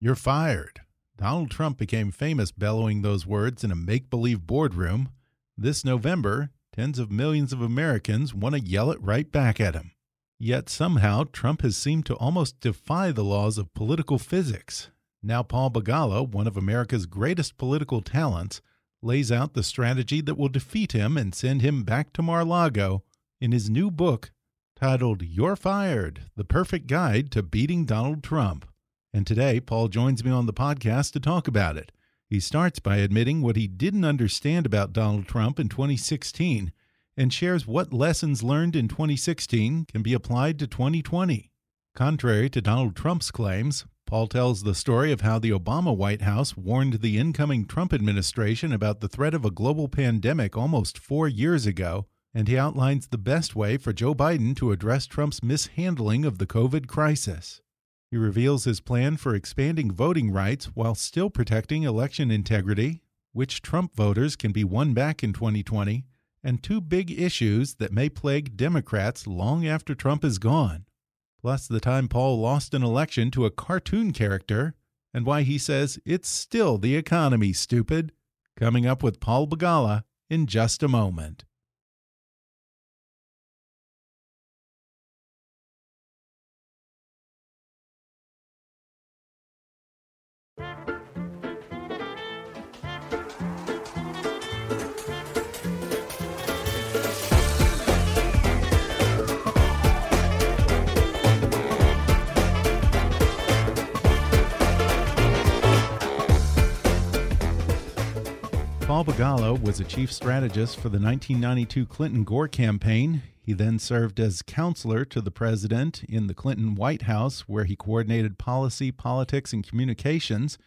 You're fired. Donald Trump became famous bellowing those words in a make believe boardroom. This November, tens of millions of Americans want to yell it right back at him. Yet somehow, Trump has seemed to almost defy the laws of political physics. Now, Paul Begala, one of America's greatest political talents, lays out the strategy that will defeat him and send him back to Mar Lago in his new book titled You're Fired The Perfect Guide to Beating Donald Trump. And today, Paul joins me on the podcast to talk about it. He starts by admitting what he didn't understand about Donald Trump in 2016 and shares what lessons learned in 2016 can be applied to 2020. Contrary to Donald Trump's claims, Paul tells the story of how the Obama White House warned the incoming Trump administration about the threat of a global pandemic almost four years ago, and he outlines the best way for Joe Biden to address Trump's mishandling of the COVID crisis. He reveals his plan for expanding voting rights while still protecting election integrity, which Trump voters can be won back in 2020, and two big issues that may plague Democrats long after Trump is gone. Plus, the time Paul lost an election to a cartoon character, and why he says it's still the economy, stupid. Coming up with Paul Begala in just a moment. Paul was a chief strategist for the 1992 Clinton Gore campaign. He then served as counselor to the president in the Clinton White House, where he coordinated policy, politics, and communications.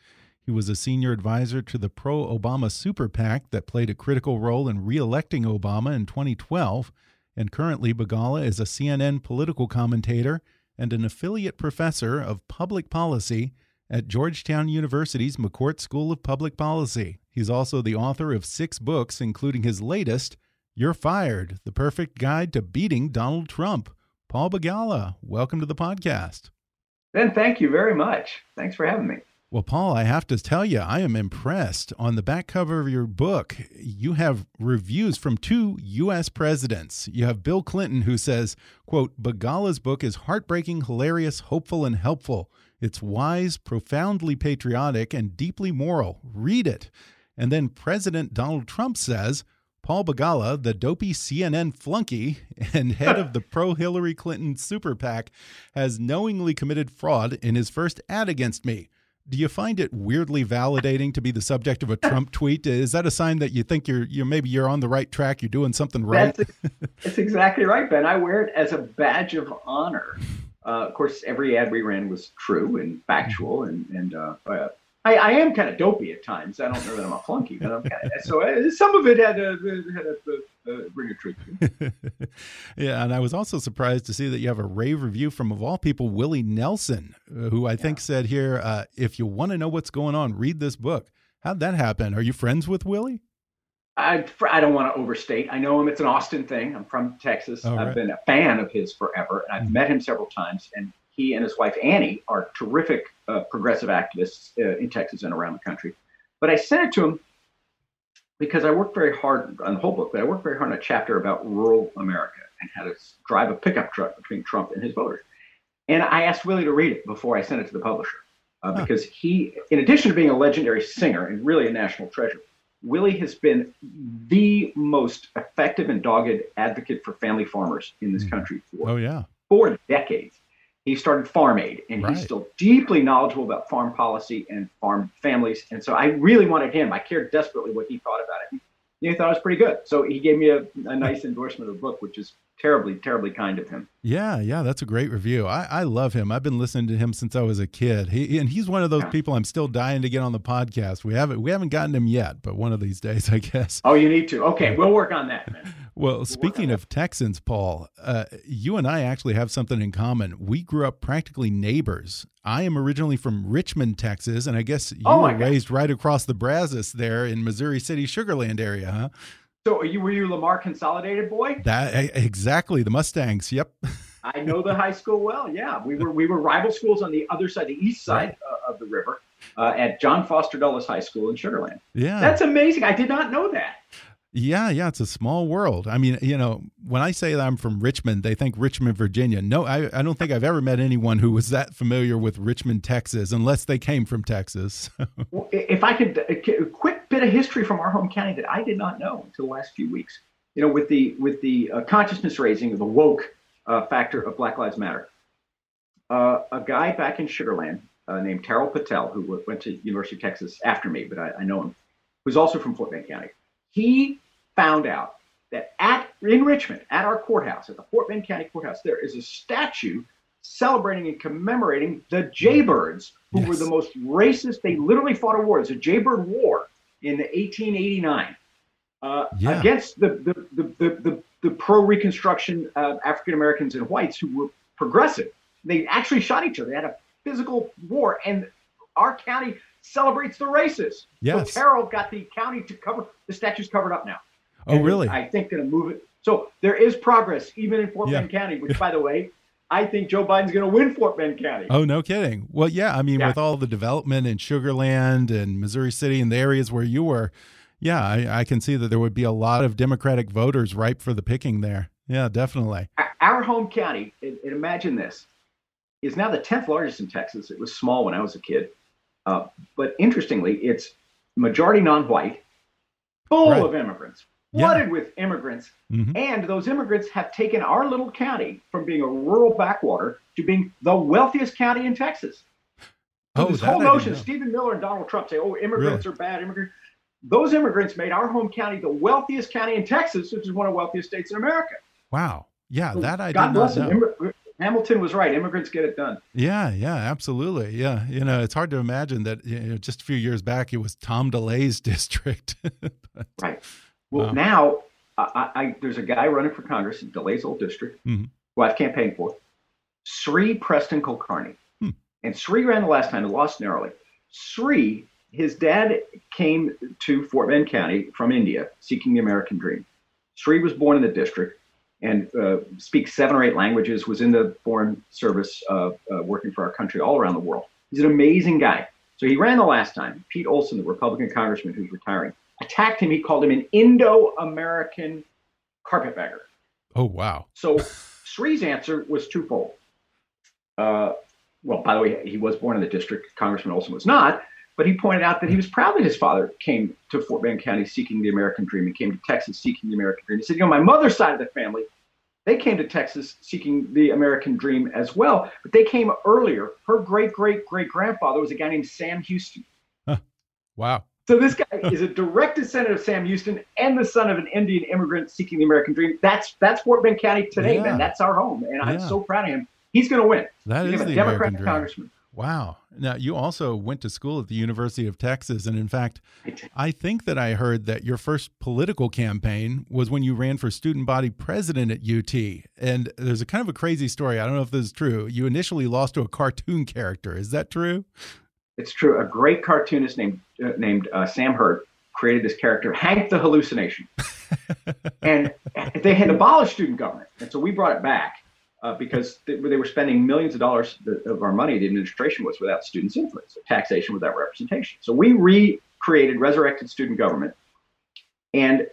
He was a senior advisor to the pro Obama super PAC that played a critical role in re electing Obama in 2012. And currently, Begala is a CNN political commentator and an affiliate professor of public policy at Georgetown University's McCourt School of Public Policy. He's also the author of six books, including his latest, You're Fired The Perfect Guide to Beating Donald Trump. Paul Begala, welcome to the podcast. Ben, thank you very much. Thanks for having me. Well, Paul, I have to tell you, I am impressed. On the back cover of your book, you have reviews from two U.S. presidents. You have Bill Clinton, who says, quote, Begala's book is heartbreaking, hilarious, hopeful, and helpful. It's wise, profoundly patriotic, and deeply moral. Read it. And then President Donald Trump says, Paul Begala, the dopey CNN flunky and head of the pro Hillary Clinton super PAC, has knowingly committed fraud in his first ad against me. Do you find it weirdly validating to be the subject of a Trump tweet? Is that a sign that you think you're you maybe you're on the right track, you're doing something right? That's, that's exactly right, Ben. I wear it as a badge of honor. Uh, of course, every ad we ran was true and factual, and and uh, uh I, I, am kind of dopey at times. I don't know that I'm a flunky, but I'm kind of, so uh, some of it had a, had a, a, a ring of truth. yeah, and I was also surprised to see that you have a rave review from, of all people, Willie Nelson, uh, who I think said here, uh, if you want to know what's going on, read this book. How'd that happen? Are you friends with Willie? I, I don't want to overstate. I know him. It's an Austin thing. I'm from Texas. I've been a fan of his forever, and I've mm -hmm. met him several times. And he and his wife Annie are terrific uh, progressive activists uh, in Texas and around the country. But I sent it to him because I worked very hard on the whole book, but I worked very hard on a chapter about rural America and how to drive a pickup truck between Trump and his voters. And I asked Willie to read it before I sent it to the publisher uh, because he, in addition to being a legendary singer and really a national treasure, Willie has been the most effective and dogged advocate for family farmers in this hmm. country for oh, yeah. four decades. He started Farm Aid, and right. he's still deeply knowledgeable about farm policy and farm families. And so I really wanted him. I cared desperately what he thought about it. He thought it was pretty good. So he gave me a, a nice endorsement of the book, which is terribly, terribly kind of him. Yeah, yeah, that's a great review. I, I love him. I've been listening to him since I was a kid. He and he's one of those yeah. people I'm still dying to get on the podcast. We haven't we haven't gotten him yet, but one of these days, I guess. Oh, you need to. Okay, we'll work on that. Well, speaking of Texans, Paul, uh, you and I actually have something in common. We grew up practically neighbors. I am originally from Richmond, Texas, and I guess you oh were God. raised right across the Brazos there in Missouri City, Sugarland area, huh? So you were you Lamar Consolidated boy? That exactly the Mustangs. Yep. I know the high school well. Yeah, we were we were rival schools on the other side, the east side uh, of the river, uh, at John Foster Dulles High School in Sugarland. Yeah, that's amazing. I did not know that. Yeah, yeah, it's a small world. I mean, you know, when I say that I'm from Richmond, they think Richmond, Virginia. No, I, I don't think I've ever met anyone who was that familiar with Richmond, Texas, unless they came from Texas. well, if I could, a quick bit of history from our home county that I did not know until the last few weeks. You know, with the with the uh, consciousness raising, of the woke uh, factor of Black Lives Matter, uh, a guy back in Sugarland uh, named Terrell Patel, who went to University of Texas after me, but I, I know him, who's also from Fort Bend County he found out that at in Richmond, at our courthouse, at the Fort Bend County Courthouse, there is a statue celebrating and commemorating the Jaybirds, who yes. were the most racist. They literally fought a war. It's a Jaybird War in 1889 uh, yeah. against the the the the, the, the pro Reconstruction uh, African Americans and whites who were progressive. They actually shot each other. They had a physical war, and our county celebrates the races. Yes. So Terrell got the county to cover the statue's covered up now. Oh, and really? I think going to move it. So there is progress even in Fort yeah. Bend County, which, by the way, I think Joe Biden's going to win Fort Bend County. Oh, no kidding. Well, yeah. I mean, yeah. with all the development in Sugarland and Missouri City and the areas where you were, yeah, I, I, can see that there would be a lot of Democratic voters ripe for the picking there. Yeah, definitely. Our home county, and, and imagine this, is now the 10th largest in Texas. It was small when I was a kid. Uh, but interestingly, it's majority non-white, full right. of immigrants, flooded yeah. with immigrants, mm-hmm. and those immigrants have taken our little county from being a rural backwater to being the wealthiest county in Texas. So oh, this whole notion, Stephen Miller and Donald Trump say, "Oh, immigrants really? are bad." Immigrants. Those immigrants made our home county the wealthiest county in Texas, which is one of the wealthiest states in America. Wow. Yeah, so that I God did not know. Hamilton was right. Immigrants get it done. Yeah, yeah, absolutely. Yeah, you know, it's hard to imagine that. You know, just a few years back, it was Tom DeLay's district. but, right. Well, um, now I, I, there's a guy running for Congress in DeLay's old district, mm -hmm. who I've campaigned for, Sri Preston Kulkarni. Hmm. And Sri ran the last time and lost narrowly. Sri, his dad came to Fort Bend County from India, seeking the American dream. Sri was born in the district and uh, speaks seven or eight languages, was in the foreign service uh, uh, working for our country all around the world. He's an amazing guy. So he ran the last time. Pete Olson, the Republican congressman who's retiring, attacked him. He called him an Indo American carpetbagger. Oh, wow. So Sri's answer was twofold. Uh, well, by the way, he was born in the district. Congressman Olson was not. But he pointed out that he was proud that his father came to Fort Bend County seeking the American dream. He came to Texas seeking the American dream. He said, you know, my mother's side of the family, they came to Texas seeking the American dream as well, but they came earlier. Her great great great grandfather was a guy named Sam Houston. Huh. Wow. So this guy is a direct descendant of Sam Houston and the son of an Indian immigrant seeking the American dream. That's that's Fort Bend County today, yeah. man. That's our home, and I'm so proud of him. He's going to win. That He's is the Democratic American congressman. Wow. Now, you also went to school at the University of Texas. And in fact, I think that I heard that your first political campaign was when you ran for student body president at UT. And there's a kind of a crazy story. I don't know if this is true. You initially lost to a cartoon character. Is that true? It's true. A great cartoonist named, uh, named uh, Sam Hurt created this character, Hank the Hallucination. and they had abolished student government. And so we brought it back uh, because they, they, were spending millions of dollars of our money. The administration was without students' influence, taxation without representation. So we recreated, resurrected student government, and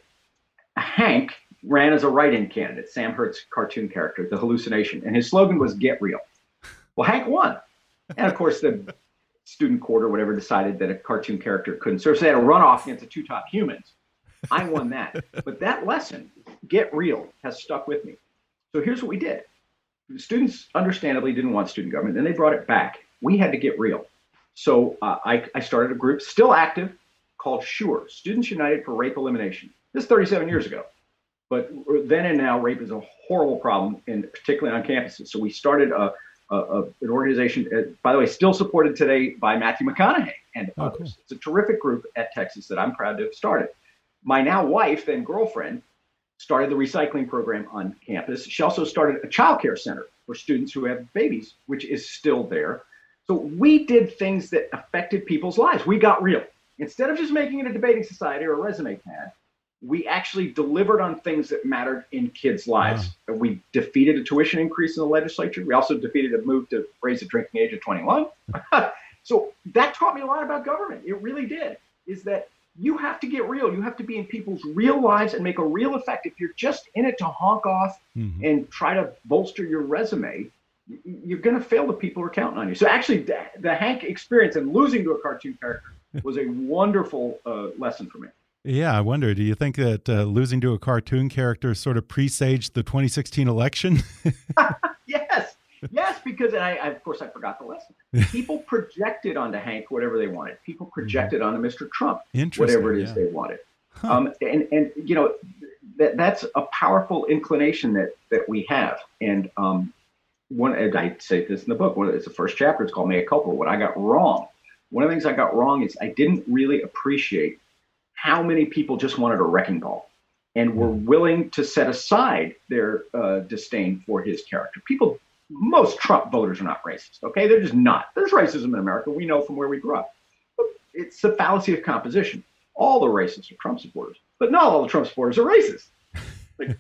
Hank ran as a write-in candidate, Sam Hurt's cartoon character, the hallucination, and his slogan was "Get real." Well, Hank won, and of course the student court or whatever decided that a cartoon character couldn't serve, so they had a runoff against the two top humans. I won that, but that lesson, "Get real," has stuck with me. So here's what we did: students understandably didn't want student government, then they brought it back. We had to get real. So uh, I, I started a group, still active, called SURE, Students United for Rape Elimination. This is 37 years ago. But then and now, rape is a horrible problem, and particularly on campuses. So we started a, a, a an organization, uh, by the way, still supported today by Matthew McConaughey and oh, others. It's a terrific group at Texas that I'm proud to have started. My now wife, then girlfriend, started the recycling program on campus. She also started a child care center for students who have babies, which is still there. So we did things that affected people's lives. We got real. Instead of just making it a debating society or a resume pad, we actually delivered on things that mattered in kids' lives. Wow. We defeated a tuition increase in the legislature. We also defeated a move to raise the drinking age of 21. so that taught me a lot about government. It really did. Is that you have to get real. You have to be in people's real lives and make a real effect. If you're just in it to honk off mm-hmm. and try to bolster your resume, you're going to fail the people who are counting on you. So actually, the, the Hank experience and losing to a cartoon character was a wonderful uh, lesson for me. Yeah, I wonder. Do you think that uh, losing to a cartoon character sort of presaged the 2016 election? because I, I, of course I forgot the lesson. People projected onto Hank whatever they wanted. People mm-hmm. projected onto Mr. Trump whatever it is yeah. they wanted. Huh. Um, and and you know that that's a powerful inclination that that we have. And um, one, I say this in the book. One, it's the first chapter. It's called "Mea Culpa." What I got wrong. One of the things I got wrong is I didn't really appreciate how many people just wanted a wrecking ball and were mm-hmm. willing to set aside their uh, disdain for his character. People, most Trump voters are not racist. Okay, they're just not. There's racism in America. We know from where we grew up. It's the fallacy of composition. All the racists are Trump supporters, but not all the Trump supporters are racist. Like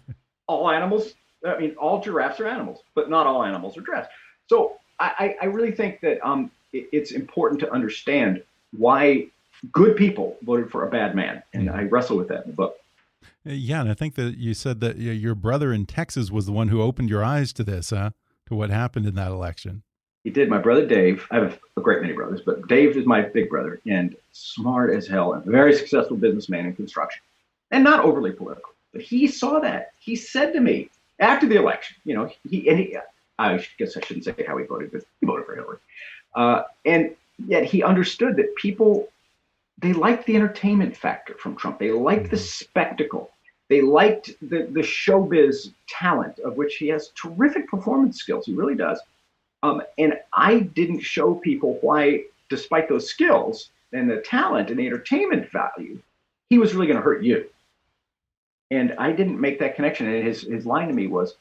all animals, I mean, all giraffes are animals, but not all animals are giraffes. So I, I really think that um, it, it's important to understand why good people voted for a bad man, and I wrestle with that in the book. Uh, yeah, and I think that you said that your brother in Texas was the one who opened your eyes to this, huh? To what happened in that election. He did. My brother Dave. I have a great many brothers, but Dave is my big brother, and smart as hell, and a very successful businessman in construction, and not overly political. But he saw that. He said to me after the election, you know, he and he. I guess I shouldn't say how he voted, but he voted for Hillary, uh, and yet he understood that people they liked the entertainment factor from Trump. They liked the mm-hmm. spectacle. They liked the, the showbiz talent, of which he has terrific performance skills. He really does. Um, and I didn't show people why, despite those skills and the talent and the entertainment value, he was really going to hurt you. And I didn't make that connection. And his, his line to me was,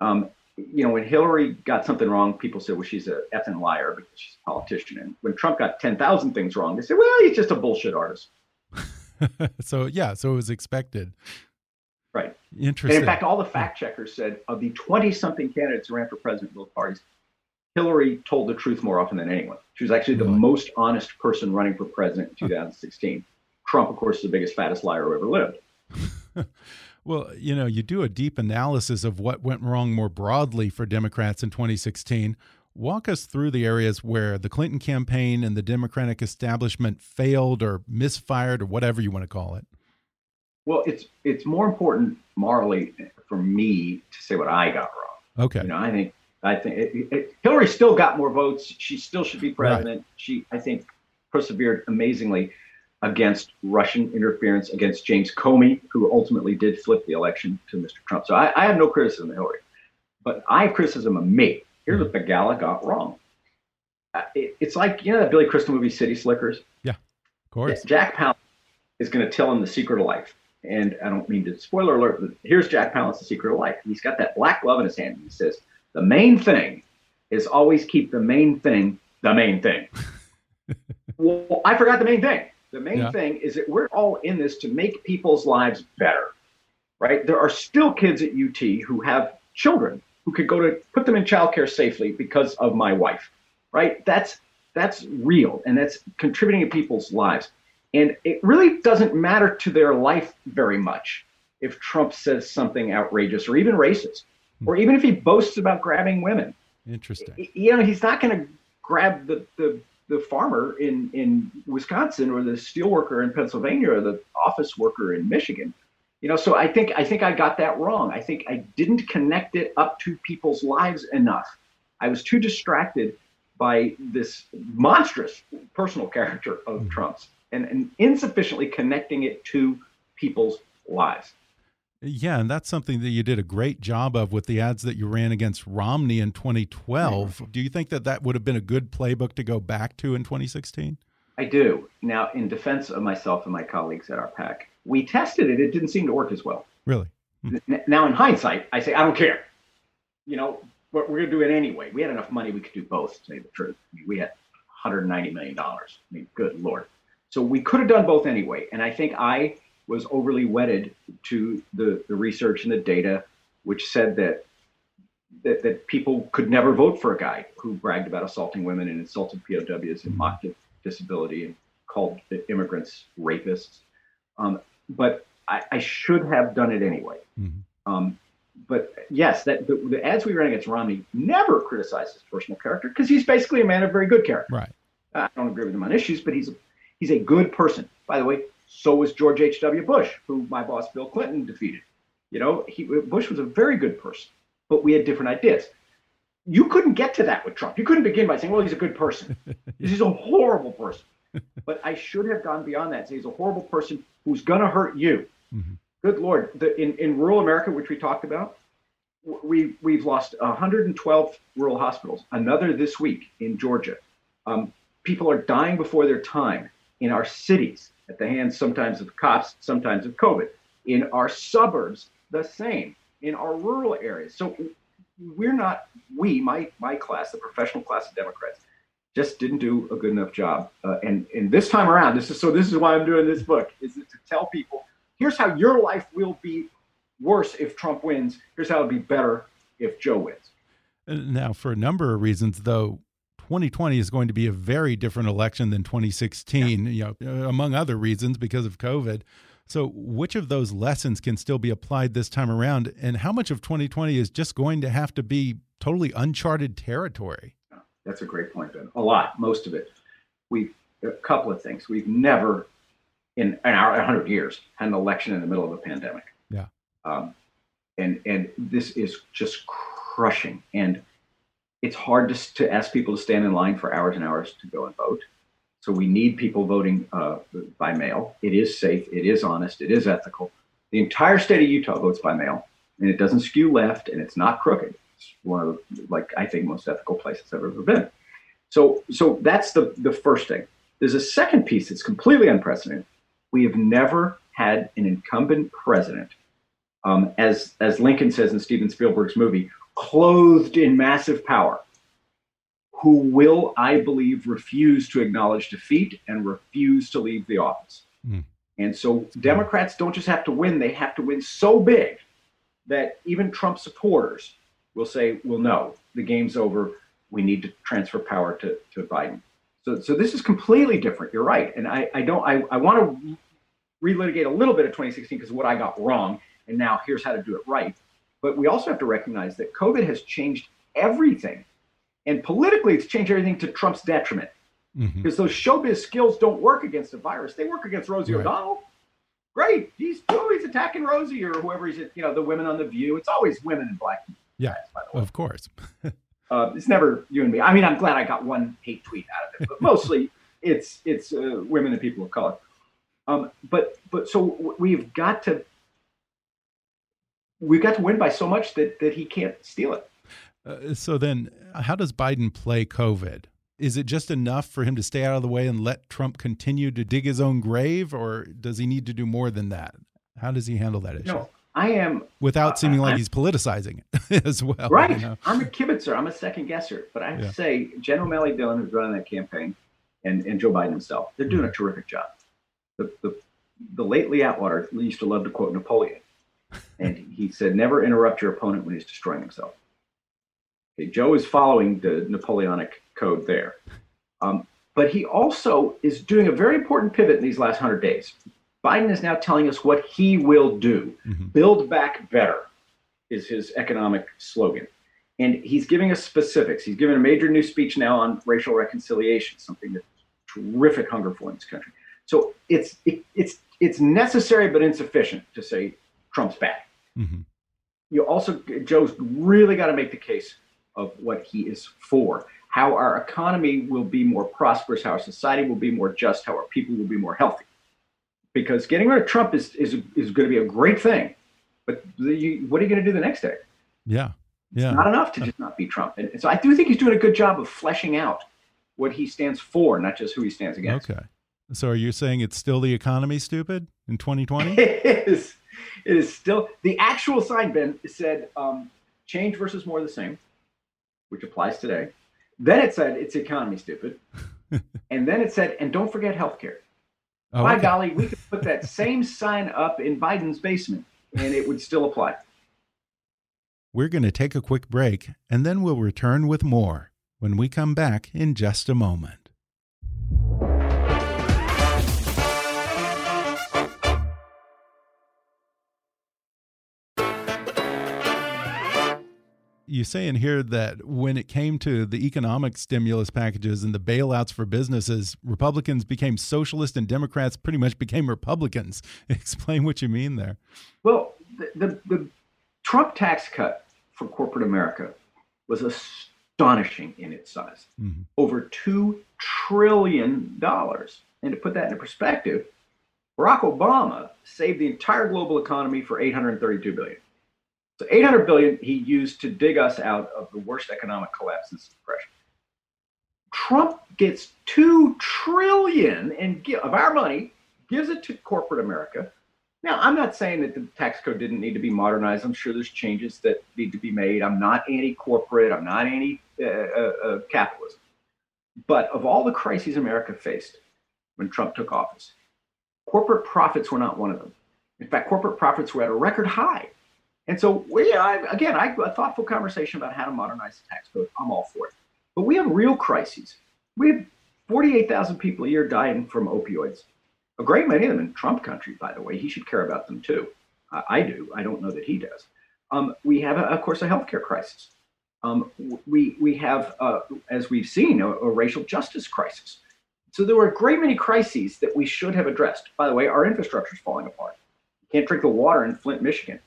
um, you know, when Hillary got something wrong, people said, well, she's a effing liar because she's a politician. And when Trump got 10,000 things wrong, they said, well, he's just a bullshit artist. so, yeah, so it was expected. Interesting. And in fact, all the fact checkers said of the 20 something candidates who ran for president in both parties, Hillary told the truth more often than anyone. She was actually the really? most honest person running for president in 2016. Trump, of course, is the biggest, fattest liar who ever lived. Well, you know, you do a deep analysis of what went wrong more broadly for Democrats in 2016. Walk us through the areas where the Clinton campaign and the Democratic establishment failed or misfired or whatever you want to call it. Well, it's it's more important morally for me to say what I got wrong. Okay. You know, I think I think it, it, Hillary still got more votes. She still should be president. Right. She, I think, persevered amazingly against Russian interference against James Comey, who ultimately did flip the election to Mr. Trump. So I, I have no criticism of Hillary, but I have criticism of me. Here's what Begala got wrong. Uh, it, it's like you know that Billy Crystal movie City Slickers. Yeah, of course. Jack Palance is going to tell him the secret of life, and I don't mean to spoiler alert, but here's Jack Palance, the secret of life. He's got that black glove in his hand. And he says the main thing is always keep the main thing the main thing. well, I forgot the main thing. The main yeah. thing is that we're all in this to make people's lives better, right? There are still kids at UT who have children who could go to put them in childcare safely because of my wife, right? That's that's real and that's contributing to people's lives. And it really doesn't matter to their life very much if Trump says something outrageous or even racist, or even if he boasts about grabbing women. Interesting. You know, he's not going to grab the, the, the farmer in, in Wisconsin or the steelworker in Pennsylvania or the office worker in Michigan. You know, so I think I think I got that wrong. I think I didn't connect it up to people's lives enough. I was too distracted by this monstrous personal character of mm-hmm. Trump's and, and insufficiently connecting it to people's lives. Yeah, and that's something that you did a great job of with the ads that you ran against Romney in 2012. Do you think that that would have been a good playbook to go back to in 2016? I do. Now, in defense of myself and my colleagues at our PAC, we tested it. It didn't seem to work as well. Really? Hmm. Now, in hindsight, I say, I don't care. You know, we're, we're going to do it anyway. We had enough money, we could do both, to say the truth. I mean, we had $190 million. I mean, good Lord. So we could have done both anyway. And I think I was overly wedded to the, the research and the data, which said that, that that people could never vote for a guy who bragged about assaulting women and insulted POWs and mocked disability and called immigrants rapists. Um, but I, I, should have done it anyway. Mm-hmm. Um, but yes, that the, the, ads we ran against Romney never criticized his personal character because he's basically a man of very good character. Right. I don't agree with him on issues, but he's a, he's a good person. By the way, so was George H.W. Bush, who my boss Bill Clinton defeated. You know, he, Bush was a very good person, but we had different ideas. You couldn't get to that with Trump. You couldn't begin by saying, well, he's a good person. he's a horrible person. but I should have gone beyond that. Say he's a horrible person who's going to hurt you. Mm-hmm. Good Lord. The, in, in rural America, which we talked about, we, we've lost 112 rural hospitals, another this week in Georgia. Um, people are dying before their time in our cities at the hands sometimes of cops, sometimes of COVID. In our suburbs, the same. In our rural areas. So we're not, we, my, my class, the professional class of Democrats, just didn't do a good enough job. Uh, and, and this time around, this is so this is why I'm doing this book, is to tell people, here's how your life will be worse if Trump wins. Here's how it'll be better if Joe wins. Now, for a number of reasons, though, 2020 is going to be a very different election than 2016, yeah. you know, among other reasons because of COVID. So, which of those lessons can still be applied this time around, and how much of 2020 is just going to have to be totally uncharted territory? That's a great point, Ben. A lot, most of it. We've a couple of things. We've never, in, in our 100 years, had an election in the middle of a pandemic. Yeah. Um, and and this is just crushing. And it's hard to, to ask people to stand in line for hours and hours to go and vote. So we need people voting uh, by mail. It is safe. It is honest. It is ethical. The entire state of Utah votes by mail, and it doesn't skew left, and it's not crooked. It's one of the, like I think most ethical places I've ever been. So so that's the the first thing. There's a second piece that's completely unprecedented. We have never had an incumbent president, um, as as Lincoln says in Steven Spielberg's movie, clothed in massive power, who will, I believe, refuse to acknowledge defeat and refuse to leave the office. Mm. And so Democrats don't just have to win, they have to win so big that even Trump supporters will say, well, no, the game's over. We need to transfer power to, to Biden. So, so this is completely different. You're right. And I, I don't, I, I want to relitigate a little bit of 2016 because what I got wrong. And now here's how to do it right. But we also have to recognize that COVID has changed everything. And politically, it's changed everything to Trump's detriment. Mm-hmm. Because those showbiz skills don't work against a virus. They work against Rosie right. O'Donnell. Great. He's oh, he's attacking Rosie or whoever he's at, you know, the women on the view. It's always women and black people. Yeah. Guys, of course. uh, it's never you and me. I mean, I'm glad I got one hate tweet out of it, but mostly it's it's uh, women and people of color. Um, but but so we've got to we've got to win by so much that that he can't steal it. Uh, so then, how does Biden play COVID? Is it just enough for him to stay out of the way and let Trump continue to dig his own grave, or does he need to do more than that? How does he handle that issue? No, I am without uh, seeming like I'm, he's politicizing it as well. Right. You know? I'm a kibitzer. I'm a second guesser, but I have yeah. to say, Jen O'Malley Dillon, who's running that campaign, and, and Joe Biden himself, they're doing mm -hmm. a terrific job. The, the, the late Lee Atwater used to love to quote Napoleon. And he said, never interrupt your opponent when he's destroying himself. Okay, Joe is following the Napoleonic code there. Um, but he also is doing a very important pivot in these last 100 days. Biden is now telling us what he will do. Mm-hmm. Build back better is his economic slogan. And he's giving us specifics. He's given a major new speech now on racial reconciliation, something that's terrific hunger for in this country. So it's it, it's it's necessary but insufficient to say Trump's back. Mm-hmm. You also Joe's really got to make the case of what he is for, how our economy will be more prosperous, how our society will be more just, how our people will be more healthy. Because getting rid of Trump is is is going to be a great thing, but the, you, what are you going to do the next day? Yeah, yeah. It's not enough to just not be Trump, and, and so I do think he's doing a good job of fleshing out what he stands for, not just who he stands against. Okay. So are you saying it's still the economy stupid in 2020? it is. It is still the actual sign. Ben said um, change versus more the same, which applies today. Then it said it's economy stupid, and then it said and don't forget healthcare. Oh, By okay. golly, we could put that same sign up in Biden's basement, and it would still apply. We're going to take a quick break, and then we'll return with more when we come back in just a moment. You say in here that when it came to the economic stimulus packages and the bailouts for businesses, Republicans became socialist and Democrats pretty much became Republicans. Explain what you mean there. Well, the, the, the Trump tax cut for corporate America was astonishing in its size mm -hmm. over $2 trillion. And to put that into perspective, Barack Obama saved the entire global economy for 832 billion. So 800 billion he used to dig us out of the worst economic collapse since the depression. Trump gets 2 trillion and of our money, gives it to corporate America. Now, I'm not saying that the tax code didn't need to be modernized. I'm sure there's changes that need to be made. I'm not anti-corporate. I'm not anti-capitalism. Uh, uh, uh, but of all the crises America faced when Trump took office, corporate profits were not one of them. In fact, corporate profits were at a record high. And so, we, I, again, I, a thoughtful conversation about how to modernize the tax code. I'm all for it. But we have real crises. We have 48,000 people a year dying from opioids. A great many of them in Trump country, by the way. He should care about them too. I, do. I don't know that he does. Um, we have, a, of course, a healthcare crisis. Um, we we have, uh, as we've seen, a, a, racial justice crisis. So there were a great many crises that we should have addressed. By the way, our infrastructure is falling apart. You can't drink the water in Flint, Michigan.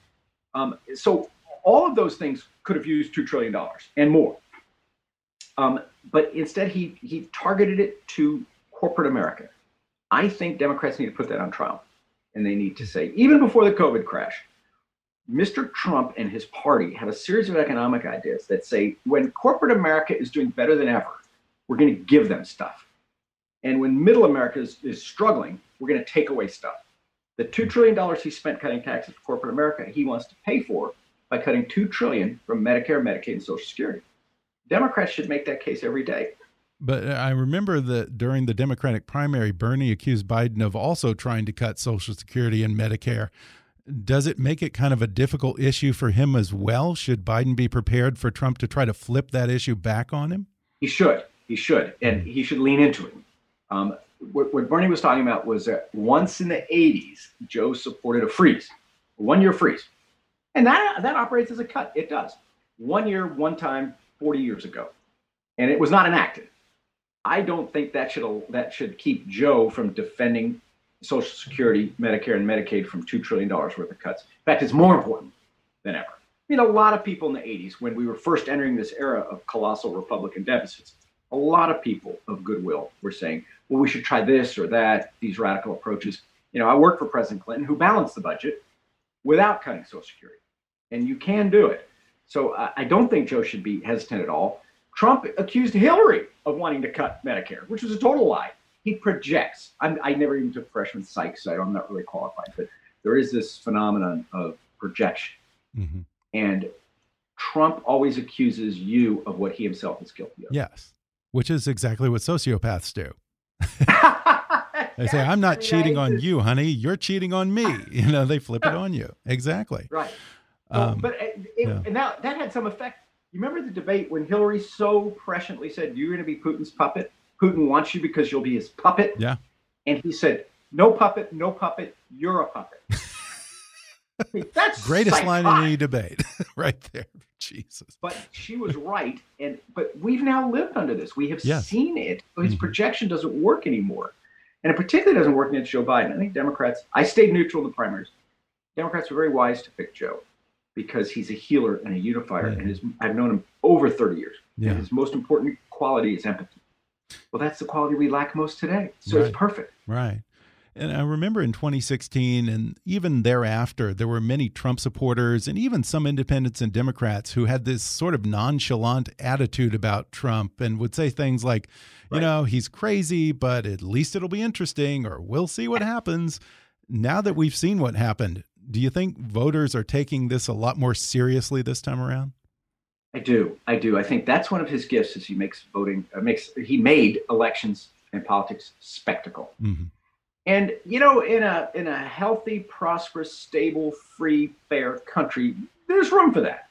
Um, so all of those things could have used two trillion dollars and more. Um, but instead, he he targeted it to corporate America. I think Democrats need to put that on trial, and they need to say even before the COVID crash, Mr. Trump and his party have a series of economic ideas that say when corporate America is doing better than ever, we're going to give them stuff. And when middle America is, is struggling, we're going to take away stuff. The $2 trillion he spent cutting taxes for corporate America, he wants to pay for by cutting 2 trillion from Medicare, Medicaid, and Social Security. Democrats should make that case every day. But I remember that during the Democratic primary, Bernie accused Biden of also trying to cut Social Security and Medicare. Does it make it kind of a difficult issue for him as well? Should Biden be prepared for Trump to try to flip that issue back on him? He should. He should. And he should lean into it. Um, what, what Bernie was talking about was that once in the 80s, Joe supported a freeze, a one year freeze. And that, that operates as a cut. It does. One year, one time, 40 years ago. And it was not enacted. I don't think that should that should keep Joe from defending Social Security, Medicare, and Medicaid from $2 trillion worth of cuts. In fact, it's more important than ever. I mean, a lot of people in the 80s, when we were first entering this era of colossal Republican deficits, a lot of people of goodwill were saying, well, we should try this or that, these radical approaches. You know, I worked for President Clinton who balanced the budget without cutting Social Security. And you can do it. So uh, I don't think Joe should be hesitant at all. Trump accused Hillary of wanting to cut Medicare, which was a total lie. He projects. I'm, i never even took freshman psych, so I'm not really qualified, but there is this phenomenon of projection. Mm-hmm. And Trump always accuses you of what he himself is guilty of. Yes, which is exactly what sociopaths do. They say, I'm not cheating on you, honey. You're cheating on me. You know, they flip it on you. Exactly. Right. Um, but it, it, yeah. and that, that had some effect. You remember the debate when Hillary so presciently said, You're going to be Putin's puppet? Putin wants you because you'll be his puppet. Yeah. And he said, no puppet, no puppet, you're a puppet. That's greatest psychotic. line in any debate, right there. Jesus. But she was right, and but we've now lived under this. We have Yes. seen it. His Mhm. projection doesn't work anymore, and it particularly doesn't work against Joe Biden. I think Democrats. I stayed neutral in the primaries. Democrats were very wise to pick Joe because he's a healer and a unifier, Yeah. and his, I've known him over 30 years. Yeah. His most important quality is empathy. Well, that's the quality we lack most today. So Right. it's perfect. Right. And I remember in 2016 and even thereafter, there were many Trump supporters and even some independents and Democrats who had this sort of nonchalant attitude about Trump and would say things like, you Right. know, he's crazy, but at least it'll be interesting or we'll see what happens. Now that we've seen what happened, do you think voters are taking this a lot more seriously this time around? I do. I do. I think that's one of his gifts is he makes voting uh, makes he made elections and politics spectacle. hmm And you know, in a in a healthy, prosperous, stable, free, fair country, there's room for that.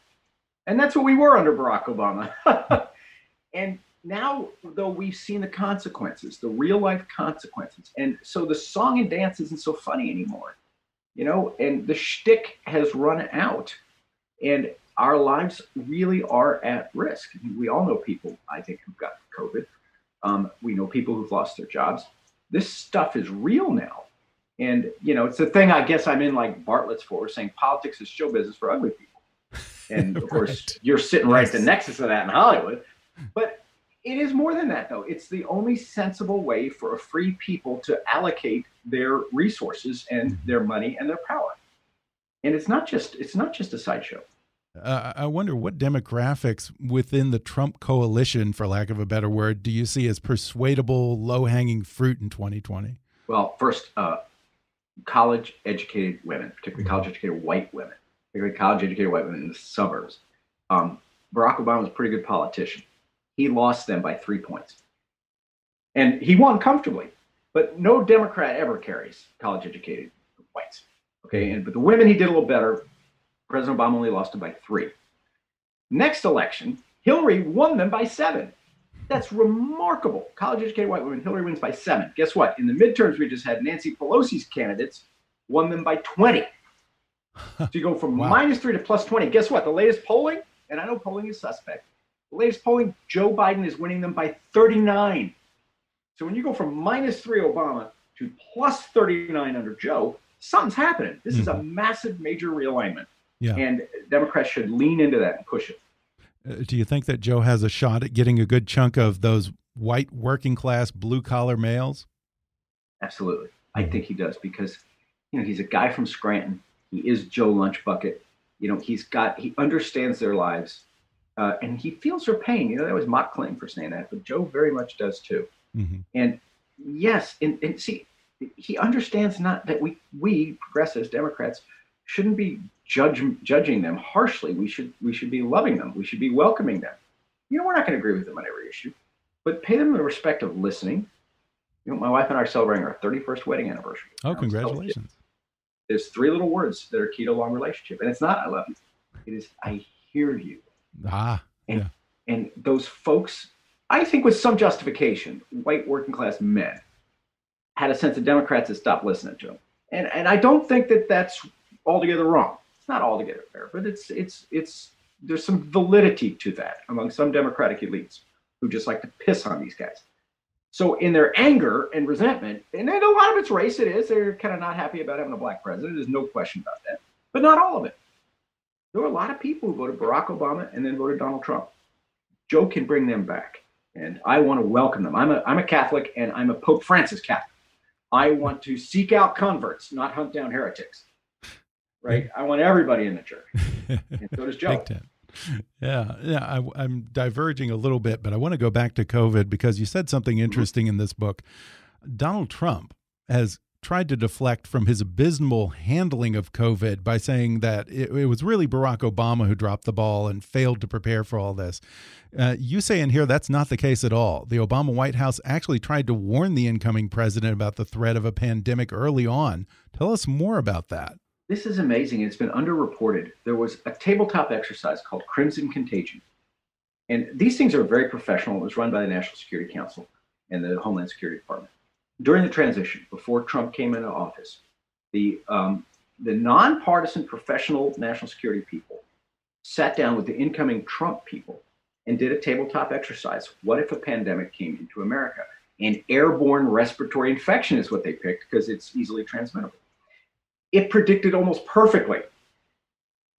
And that's what we were under Barack Obama. and now though we've seen the consequences, the real life consequences. And so the song and dance isn't so funny anymore. You know, and the shtick has run out. And our lives really are at risk. We all know people, I think, who've got COVID. Um, we know people who've lost their jobs. This stuff is real now. And, you know, it's the thing I guess I'm in like Bartlett's for, saying politics is show business for ugly people. And of course, you're sitting right at the nexus of that in Hollywood. But it is more than that, though. It's the only sensible way for a free people to allocate their resources and their money and their power. And it's not just it's not just a sideshow. Uh, I wonder what demographics within the Trump coalition, for lack of a better word, do you see as persuadable, low hanging fruit in 2020? Well, first, uh, college educated women, particularly college educated white women, particularly college educated white women in the suburbs. Um, Barack Obama was a pretty good politician. He lost them by three points. And he won comfortably, but no Democrat ever carries college educated whites. Okay. And, but the women he did a little better. President Obama only lost them by three. Next election, Hillary won them by seven. That's remarkable. College educated white women, Hillary wins by seven. Guess what? In the midterms, we just had Nancy Pelosi's candidates won them by 20. So you go from Wow. minus three to plus 20. Guess what? The latest polling, and I know polling is suspect, the latest polling, Joe Biden is winning them by 39. So when you go from minus three Obama to plus 39 under Joe, something's happening. This is a mm-hmm. massive, major realignment. Yeah. And Democrats should lean into that and push it. Uh, do you think that Joe has a shot at getting a good chunk of those white working class blue collar males? Absolutely. I think he does because, you know, he's a guy from Scranton. He is Joe Lunchbucket. You know, he's got, he understands their lives uh, and he feels their pain. You know, that was mock claim for saying that, but Joe very much does too. hmm And yes, and, and see, he understands not that we, we progressives, Democrats, shouldn't be judge, judging them harshly. We should, we should be loving them. We should be welcoming them. You know, we're not going to agree with them on every issue, but pay them the respect of listening. You know, my wife and I are celebrating our 31st wedding anniversary. Oh, congratulations. There's three little words that are key to a long relationship, and it's not "I love you." It is "I hear you." Ah, And yeah. and those folks, I think, with some justification, white working class men had a sense of Democrats that stopped listening to them, and and I don't think that that's altogether wrong. It's not altogether fair, but it's it's it's there's some validity to that among some Democratic elites who just like to piss on these guys. So in their anger and resentment, and a lot of it's race, it is. They're kind of not happy about having a black president. There's no question about that. But not all of it. There were a lot of people who voted Barack Obama and then voted Donald Trump. Joe can bring them back. And I want to welcome them. I'm a, I'm a Catholic and I'm a Pope Francis Catholic. I want to seek out converts, not hunt down heretics. Right? I want everybody in the church. And so does Joe. Yeah, yeah. I, I'm diverging a little bit, but I want to go back to COVID because you said something interesting in this book. Donald Trump has tried to deflect from his abysmal handling of COVID by saying that it, it was really Barack Obama who dropped the ball and failed to prepare for all this. Uh, you say in here that's not the case at all. The Obama White House actually tried to warn the incoming president about the threat of a pandemic early on. Tell us more about that. This is amazing. It's been underreported. There was a tabletop exercise called Crimson Contagion. And these things are very professional. It was run by the National Security Council. and the Homeland Security Department. During the transition, before Trump came into office, the um, the nonpartisan professional national security people sat down with the incoming Trump people and did a tabletop exercise. What if a pandemic came into America? An airborne respiratory infection is what they picked because it's easily transmittable. It predicted almost perfectly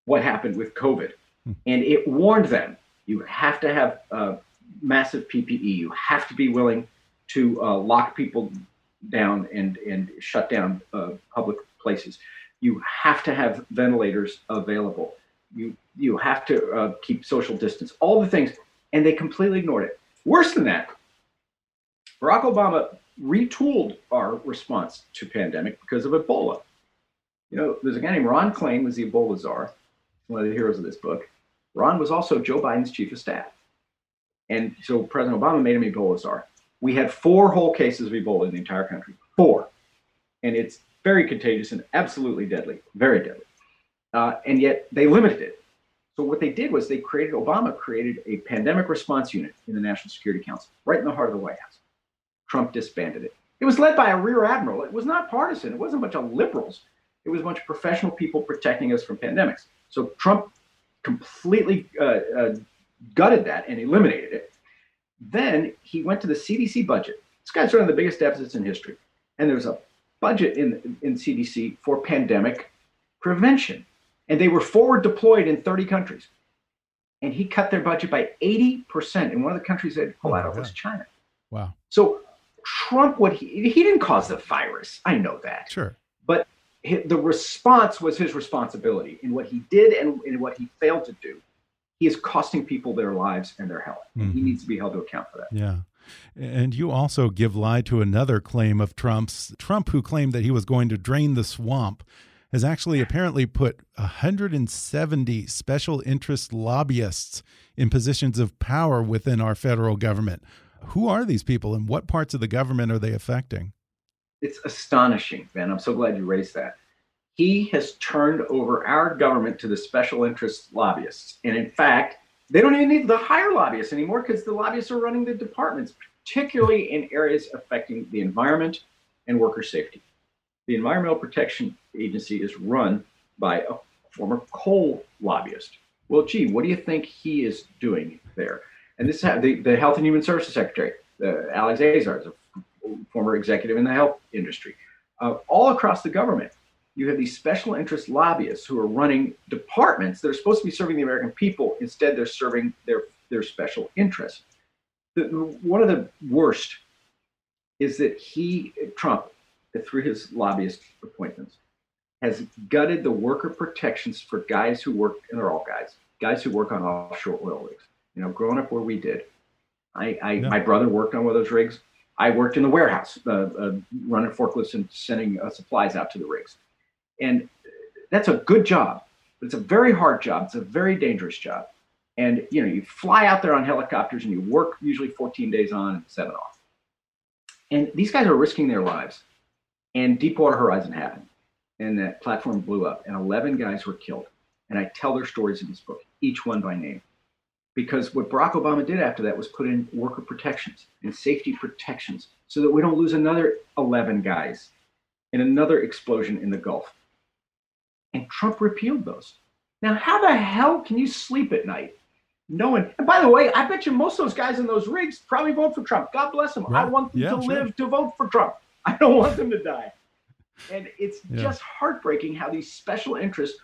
what happened with COVID. Hmm. And it warned them you have to have uh, massive PPE, you have to be willing to uh, lock people down and, and shut down uh, public places. You have to have ventilators available. You, you have to uh, keep social distance, all the things. And they completely ignored it. Worse than that, Barack Obama retooled our response to pandemic because of Ebola. You know, there's a guy named Ron Klain was the Ebola czar, one of the heroes of this book. Ron was also Joe Biden's chief of staff. And so President Obama made him Ebola czar. We had four whole cases of Ebola in the entire country. Four. And it's very contagious and absolutely deadly, very deadly. Uh, and yet they limited it. So what they did was they created, Obama created a pandemic response unit in the National Security Council, right in the heart of the White House. Trump disbanded it. It was led by a rear admiral. It was not partisan. It wasn't a bunch of liberals. It was a bunch of professional people protecting us from pandemics. So Trump completely uh, uh, gutted that and eliminated it. Then he went to the CDC budget. This guy's one of the biggest deficits in history. And there's a budget in, in CDC for pandemic prevention. And they were forward deployed in 30 countries. And he cut their budget by 80%. And one of the countries that pulled oh out of was China. Wow. So Trump, what he, he didn't cause the virus. I know that. Sure. But the response was his responsibility in what he did and in what he failed to do. He is costing people their lives and their health. Mm -hmm. He mm-hmm. needs to be held to account for that. Yeah. And you also give lie to another claim of Trump's. Trump, who claimed that he was going to drain the swamp, has actually apparently put 170 special interest lobbyists in positions of power within our federal government. Who are these people and what parts of the government are they affecting? It's astonishing, Ben. I'm so glad you raised that. He has turned over our government to the special interest lobbyists. And in fact, they don't even need to hire lobbyists anymore because the lobbyists are running the departments, particularly in areas affecting the environment and worker safety. The Environmental Protection Agency is run by a former coal lobbyist. Well, gee, what do you think he is doing there? And this is the, the Health and Human Services Secretary, uh, Alex Azar, is a former executive in the health industry. Uh, all across the government, you have these special interest lobbyists who are running departments that are supposed to be serving the American people. Instead, they're serving their, their special interests. The, one of the worst is that he, Trump, through his lobbyist appointments, has gutted the worker protections for guys who work, and they're all guys, guys who work on offshore oil rigs. You know, growing up where we did, I, I yeah. my brother worked on one of those rigs. I worked in the warehouse, uh, uh, running forklifts and sending uh, supplies out to the rigs. And that's a good job, but it's a very hard job. It's a very dangerous job. And you know, you fly out there on helicopters and you work usually 14 days on and seven off. And these guys are risking their lives. And Deepwater Horizon happened, and that platform blew up, and 11 guys were killed. And I tell their stories in this book, each one by name because what Barack Obama did after that was put in worker protections and safety protections so that we don't lose another 11 guys in another explosion in the Gulf. And Trump repealed those. Now, how the hell can you sleep at night knowing? And by the way, I bet you most of those guys in those rigs probably vote for Trump. God bless them. Right. I want them yeah, to sure. live to vote for Trump. I don't want them to die. And it's yeah. just heartbreaking how these special interests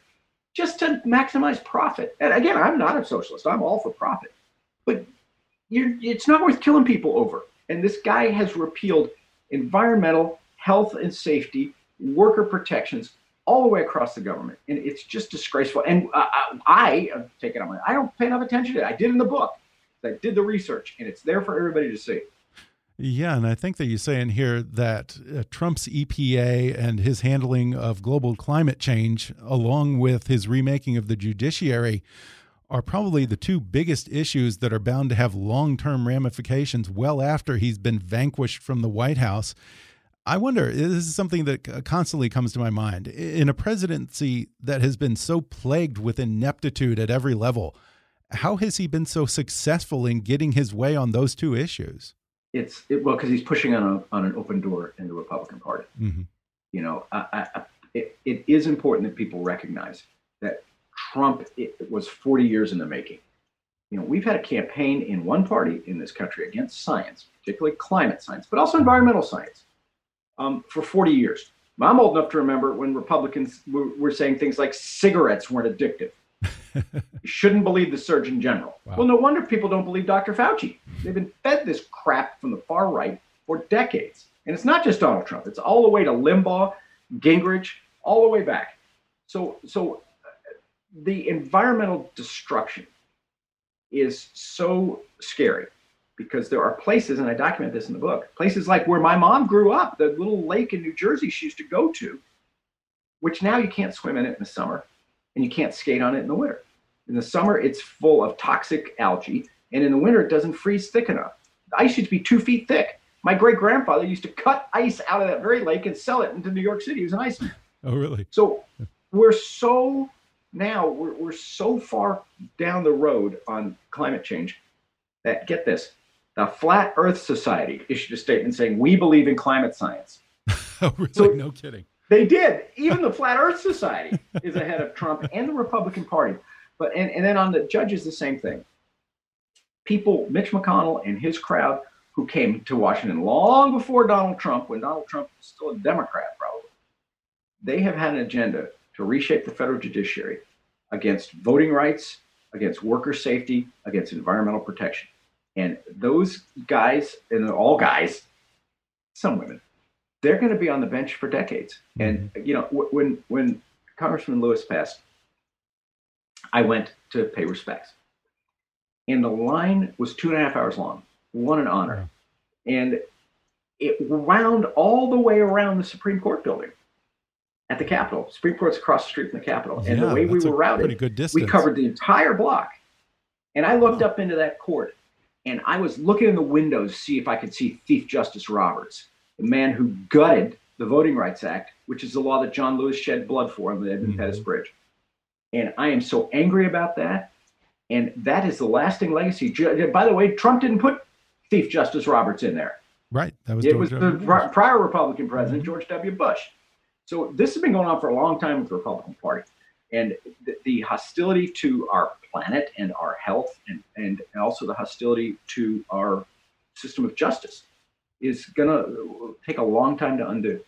just to maximize profit. And again, I'm not a socialist. I'm all for profit. But it's not worth killing people over. And this guy has repealed environmental, health and safety, worker protections all the way across the government. And it's just disgraceful. And uh, I, I take it on my, I don't pay enough attention to it. I did in the book. I did the research and it's there for everybody to see. Yeah, and I think that you say in here that uh, Trump's EPA and his handling of global climate change, along with his remaking of the judiciary, are probably the two biggest issues that are bound to have long term ramifications well after he's been vanquished from the White House. I wonder, this is something that constantly comes to my mind. In a presidency that has been so plagued with ineptitude at every level, how has he been so successful in getting his way on those two issues? It's it, well because he's pushing on a, on an open door in the Republican Party. Mm -hmm. You know, I, I, it, it is important that people recognize that Trump it, it was 40 years in the making. You know, we've had a campaign in one party in this country against science, particularly climate science, but also environmental science, um, for 40 years. I'm old enough to remember when Republicans were, were saying things like cigarettes weren't addictive. You shouldn't believe the Surgeon General. Wow. Well, no wonder people don't believe Dr. Fauci. They've been fed this crap from the far right for decades. And it's not just Donald Trump, it's all the way to Limbaugh, Gingrich, all the way back. So, so uh, the environmental destruction is so scary because there are places, and I document this in the book, places like where my mom grew up, the little lake in New Jersey she used to go to, which now you can't swim in it in the summer and you can't skate on it in the winter. In the summer, it's full of toxic algae, and in the winter, it doesn't freeze thick enough. The ice used to be two feet thick. My great grandfather used to cut ice out of that very lake and sell it into New York City. He was an iceman. Oh, really? So we're so now we're, we're so far down the road on climate change that get this the flat earth society issued a statement saying we believe in climate science oh really so no kidding they did. Even the flat earth society is ahead of trump and the republican party. But and, and then on the judges the same thing. People mitch mcconnell and his crowd who came to washington long before donald trump when donald trump was still a democrat probably they have had an agenda to reshape the federal judiciary against voting rights, against worker safety, against environmental protection. And those guys, and all guys, some women, they're going to be on the bench for decades. And mm-hmm. you know, when when Congressman Lewis passed, I went to pay respects, and the line was two and a half hours long. What an honor! And it wound all the way around the Supreme Court building at the Capitol. Supreme Court's across the street from the Capitol. And yeah, the way we were routed, we covered the entire block. And I looked oh. up into that court and I was looking in the windows to see if I could see Thief Justice Roberts, the man who gutted the Voting Rights Act, which is the law that John Lewis shed blood for on the Edmund mm-hmm. Pettus Bridge. And I am so angry about that. And that is the lasting legacy. By the way, Trump didn't put Thief Justice Roberts in there. Right. That was it George was the prior Republican president, mm-hmm. George W. Bush. So this has been going on for a long time with the Republican Party. And the, the hostility to our planet and our health, and, and also the hostility to our system of justice, is going to take a long time to undo.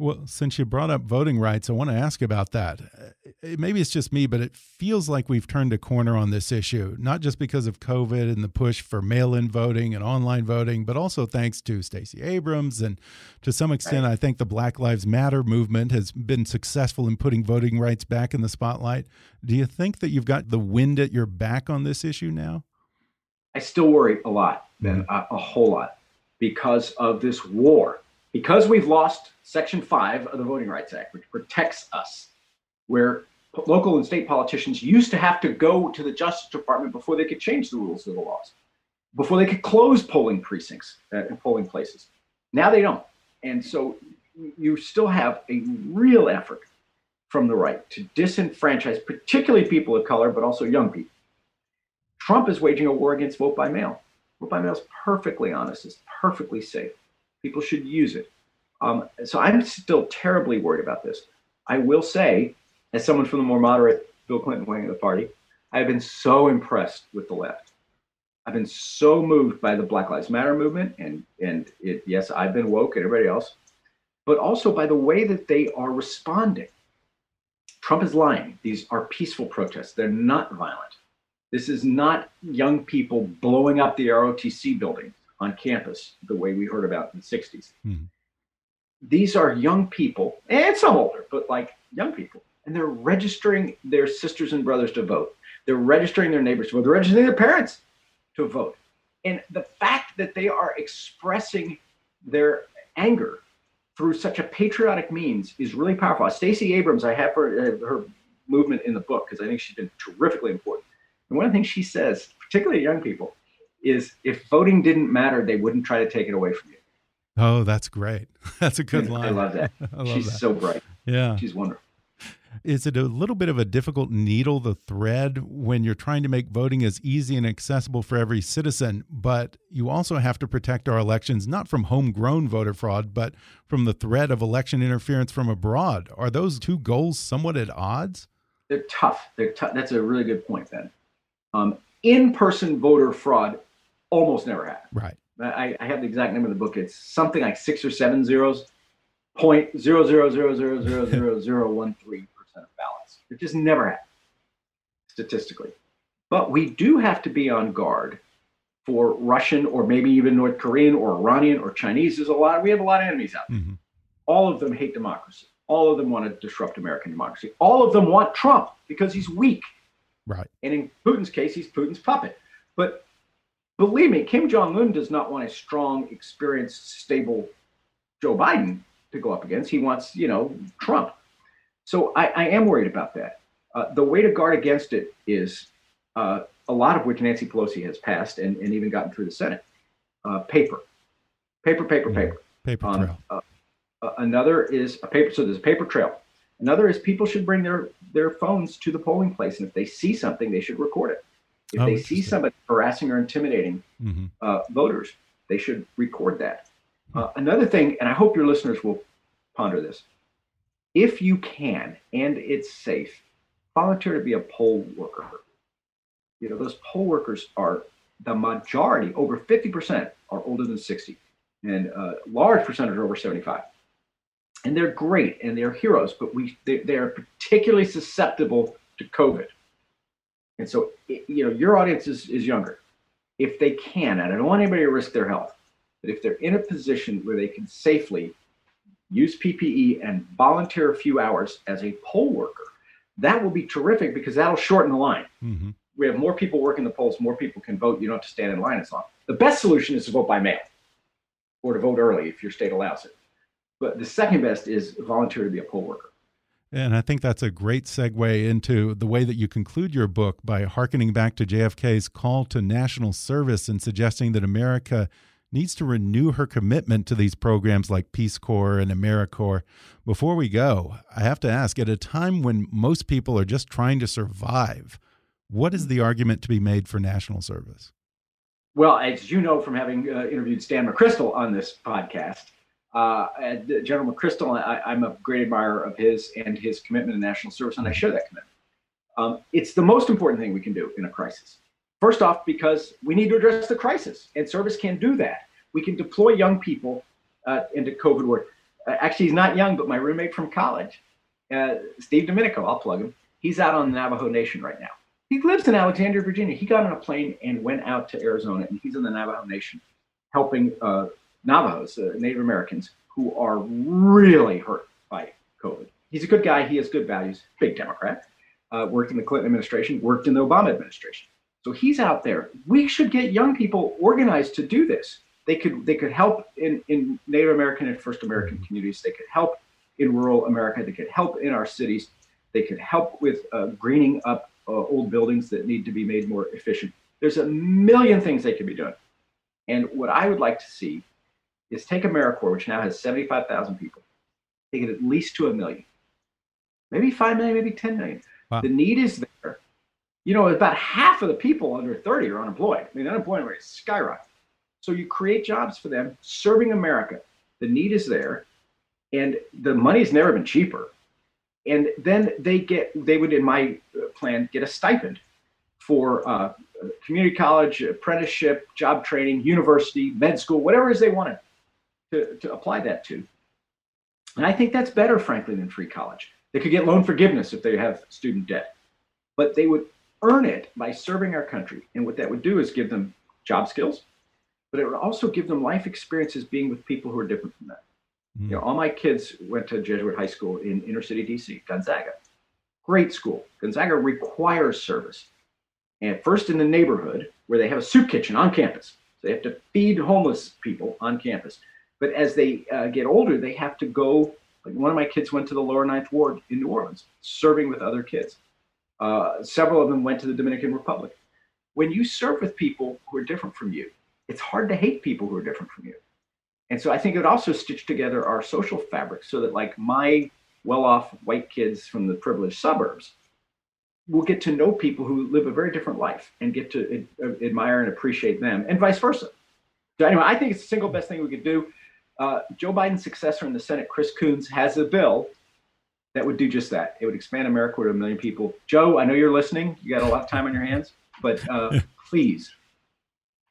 Well, since you brought up voting rights, I want to ask about that. Uh, maybe it's just me, but it feels like we've turned a corner on this issue, not just because of COVID and the push for mail in voting and online voting, but also thanks to Stacey Abrams. And to some extent, right. I think the Black Lives Matter movement has been successful in putting voting rights back in the spotlight. Do you think that you've got the wind at your back on this issue now? I still worry a lot, Ben, mm -hmm. a, a whole lot, because of this war because we've lost Section 5 of the Voting Rights Act, which protects us, where local and state politicians used to have to go to the Justice Department before they could change the rules of the laws, before they could close polling precincts uh, and polling places. Now they don't. And so you still have a real effort from the right to disenfranchise, particularly people of color, but also young people. Trump is waging a war against vote by mail. Vote by mail is perfectly honest, it's perfectly safe. People should use it. Um, so I'm still terribly worried about this. I will say, as someone from the more moderate Bill Clinton wing of the party, I've been so impressed with the left. I've been so moved by the Black Lives Matter movement, and and it, yes, I've been woke, and everybody else, but also by the way that they are responding. Trump is lying. These are peaceful protests. They're not violent. This is not young people blowing up the ROTC building on campus the way we heard about in the 60s. Mm-hmm. These are young people, and some older, but like young people, and they're registering their sisters and brothers to vote. They're registering their neighbors to vote. They're registering their parents to vote. And the fact that they are expressing their anger through such a patriotic means is really powerful. Stacey Abrams, I have her, uh, her movement in the book because I think she's been terrifically important. And one of the things she says, particularly young people, is if voting didn't matter, they wouldn't try to take it away from you. Oh, that's great. That's a good line. I love that. I love She's that. so bright. Yeah. She's wonderful. Is it a little bit of a difficult needle to thread when you're trying to make voting as easy and accessible for every citizen, but you also have to protect our elections not from homegrown voter fraud, but from the threat of election interference from abroad? Are those two goals somewhat at odds? They're tough. They're tough. That's a really good point, Ben. Um, in-person voter fraud almost never happens. Right. I, I have the exact name of the book. It's something like six or seven zeros, point zero zero zero zero zero zero zero one three percent of ballots. It just never happens statistically. But we do have to be on guard for Russian or maybe even North Korean or Iranian or Chinese. There's a lot. We have a lot of enemies out there. Mm -hmm. All of them hate democracy. All of them want to disrupt American democracy. All of them want Trump because he's weak. Right. And in Putin's case, he's Putin's puppet. But believe me, Kim Jong Un does not want a strong, experienced, stable Joe Biden to go up against. He wants, you know, Trump. So I, I am worried about that. Uh, the way to guard against it is uh, a lot of which Nancy Pelosi has passed and, and even gotten through the Senate. Uh, paper, paper, paper, paper. Paper um, trail. Uh, uh, another is a paper. So there's a paper trail. Another is people should bring their their phones to the polling place, and if they see something, they should record it. If oh, they see somebody harassing or intimidating mm-hmm. uh, voters, they should record that. Uh, another thing, and I hope your listeners will ponder this: if you can and it's safe, volunteer to be a poll worker. You know, those poll workers are the majority, over 50%, are older than 60, and a large percentage are over 75 and they're great and they're heroes, but we they, they are particularly susceptible to COVID. And so, you know, your audience is, is younger. If they can, and I don't want anybody to risk their health, but if they're in a position where they can safely use PPE and volunteer a few hours as a poll worker, that will be terrific because that'll shorten the line. Mm-hmm. We have more people working the polls, more people can vote. You don't have to stand in line as long. The best solution is to vote by mail or to vote early if your state allows it. But the second best is volunteer to be a poll worker. And I think that's a great segue into the way that you conclude your book by harkening back to JFK's call to national service and suggesting that America needs to renew her commitment to these programs like Peace Corps and AmeriCorps. Before we go, I have to ask at a time when most people are just trying to survive, what is the argument to be made for national service? Well, as you know from having uh, interviewed Stan McChrystal on this podcast, uh, General McChrystal, I, am a great admirer of his and his commitment to national service, and I share that commitment. Um, it's the most important thing we can do in a crisis. First off, because we need to address the crisis, and service can do that. We can deploy young people uh, into COVID work. Uh, actually, he's not young, but my roommate from college, uh, Steve Domenico, I'll plug him. He's out on the Navajo Nation right now. He lives in Alexandria, Virginia. He got on a plane and went out to Arizona, and he's in the Navajo Nation, helping uh, Navajos, uh, Native Americans, who are really hurt by COVID. He's a good guy. He has good values. Big Democrat. Uh, worked in the Clinton administration. Worked in the Obama administration. So he's out there. We should get young people organized to do this. They could they could help in, in Native American and First American communities. They could help in rural America. They could help in our cities. They could help with uh, greening up uh, old buildings that need to be made more efficient. There's a million things they could be doing. And what I would like to see is take AmeriCorps, which now has 75,000 people, take it at least to a million, maybe 5 million, maybe 10 million. Wow. The need is there. You know, about half of the people under 30 are unemployed. I mean, unemployment rate is skyrocketing. So you create jobs for them, serving America. The need is there, and the money's never been cheaper. And then they get, they would, in my plan, get a stipend for uh, community college, apprenticeship, job training, university, med school, whatever it is they wanted to, to apply that to. And I think that's better, frankly, than free college. They could get loan forgiveness if they have student debt, but they would earn it by serving our country. And what that would do is give them job skills, but it would also give them life experiences being with people who are different from them. Mm. You know, all my kids went to Jesuit high school in inner city DC, Gonzaga. Great school. Gonzaga requires service. And first in the neighborhood where they have a soup kitchen on campus. So they have to feed homeless people on campus. But as they uh, get older, they have to go. Like one of my kids went to the lower ninth ward in New Orleans, serving with other kids. Uh, several of them went to the Dominican Republic. When you serve with people who are different from you, it's hard to hate people who are different from you. And so I think it would also stitched together our social fabric so that, like, my well off white kids from the privileged suburbs will get to know people who live a very different life and get to ad- admire and appreciate them, and vice versa. So, anyway, I think it's the single best thing we could do. Uh, Joe Biden's successor in the Senate, Chris Coons, has a bill that would do just that. It would expand AmeriCorps to a million people. Joe, I know you're listening. You got a lot of time on your hands, but uh, please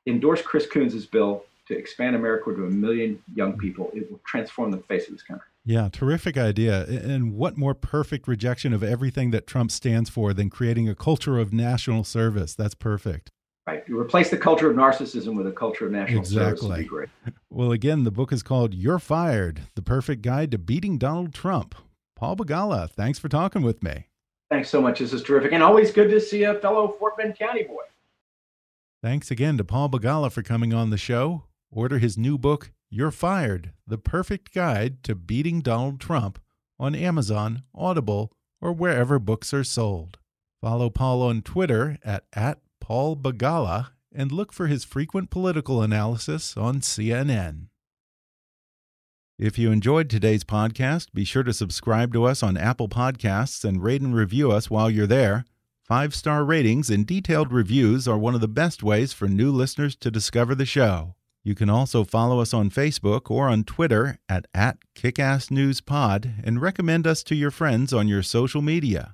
endorse Chris Coons' bill to expand AmeriCorps to a million young people. It will transform the face of this country. Yeah, terrific idea. And what more perfect rejection of everything that Trump stands for than creating a culture of national service? That's perfect. Right. You replace the culture of narcissism with a culture of national exactly. service. Exactly. Well, again, the book is called You're Fired The Perfect Guide to Beating Donald Trump. Paul Begala, thanks for talking with me. Thanks so much. This is terrific. And always good to see a fellow Fort Bend County boy. Thanks again to Paul Begala for coming on the show. Order his new book, You're Fired The Perfect Guide to Beating Donald Trump, on Amazon, Audible, or wherever books are sold. Follow Paul on Twitter at, at Paul Begala and look for his frequent political analysis on CNN. If you enjoyed today's podcast, be sure to subscribe to us on Apple Podcasts and rate and review us while you're there. Five star ratings and detailed reviews are one of the best ways for new listeners to discover the show. You can also follow us on Facebook or on Twitter at, at KickassNewsPod and recommend us to your friends on your social media.